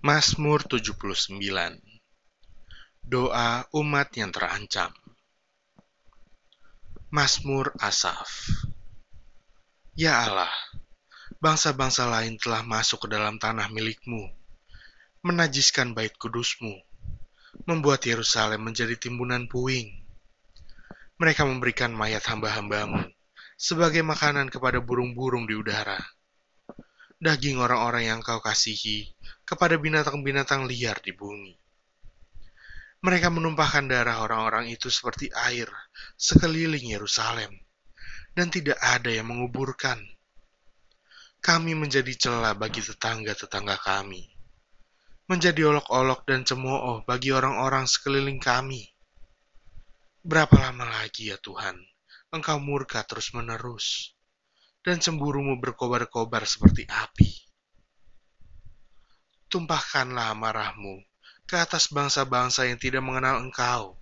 Mazmur 79 Doa umat yang terancam Mazmur Asaf Ya Allah, bangsa-bangsa lain telah masuk ke dalam tanah milikmu, menajiskan bait kudusmu, membuat Yerusalem menjadi timbunan puing. Mereka memberikan mayat hamba-hambamu sebagai makanan kepada burung-burung di udara. Daging orang-orang yang kau kasihi kepada binatang-binatang liar di bumi. Mereka menumpahkan darah orang-orang itu seperti air sekeliling Yerusalem, dan tidak ada yang menguburkan. Kami menjadi celah bagi tetangga-tetangga kami, menjadi olok-olok dan cemooh bagi orang-orang sekeliling kami. Berapa lama lagi ya Tuhan, Engkau murka terus-menerus? Dan cemburumu berkobar-kobar seperti api. Tumpahkanlah amarahmu ke atas bangsa-bangsa yang tidak mengenal engkau,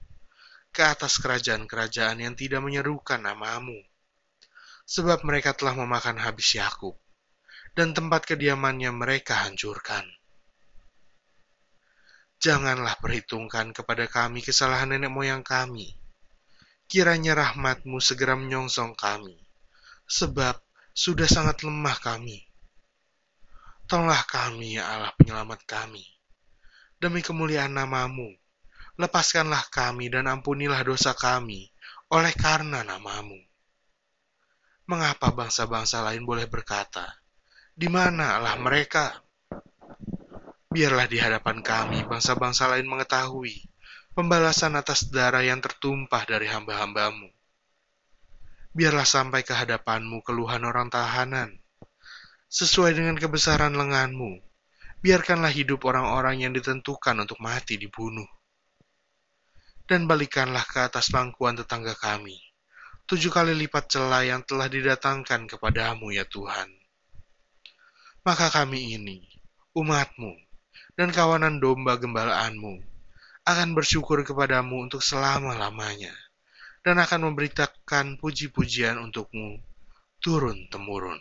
ke atas kerajaan-kerajaan yang tidak menyerukan namamu, sebab mereka telah memakan habis Yakub, dan tempat kediamannya mereka hancurkan. Janganlah perhitungkan kepada kami kesalahan nenek moyang kami. Kiranya rahmatmu segera menyongsong kami, sebab sudah sangat lemah kami. Tolonglah kami, ya Allah penyelamat kami. Demi kemuliaan namamu, lepaskanlah kami dan ampunilah dosa kami oleh karena namamu. Mengapa bangsa-bangsa lain boleh berkata, di mana Allah mereka? Biarlah di hadapan kami bangsa-bangsa lain mengetahui pembalasan atas darah yang tertumpah dari hamba-hambamu biarlah sampai ke hadapanmu keluhan orang tahanan. Sesuai dengan kebesaran lenganmu, biarkanlah hidup orang-orang yang ditentukan untuk mati dibunuh. Dan balikanlah ke atas pangkuan tetangga kami, tujuh kali lipat celah yang telah didatangkan kepadamu ya Tuhan. Maka kami ini, umatmu, dan kawanan domba gembalaanmu, akan bersyukur kepadamu untuk selama-lamanya dan akan memberitakan puji-pujian untukmu turun-temurun.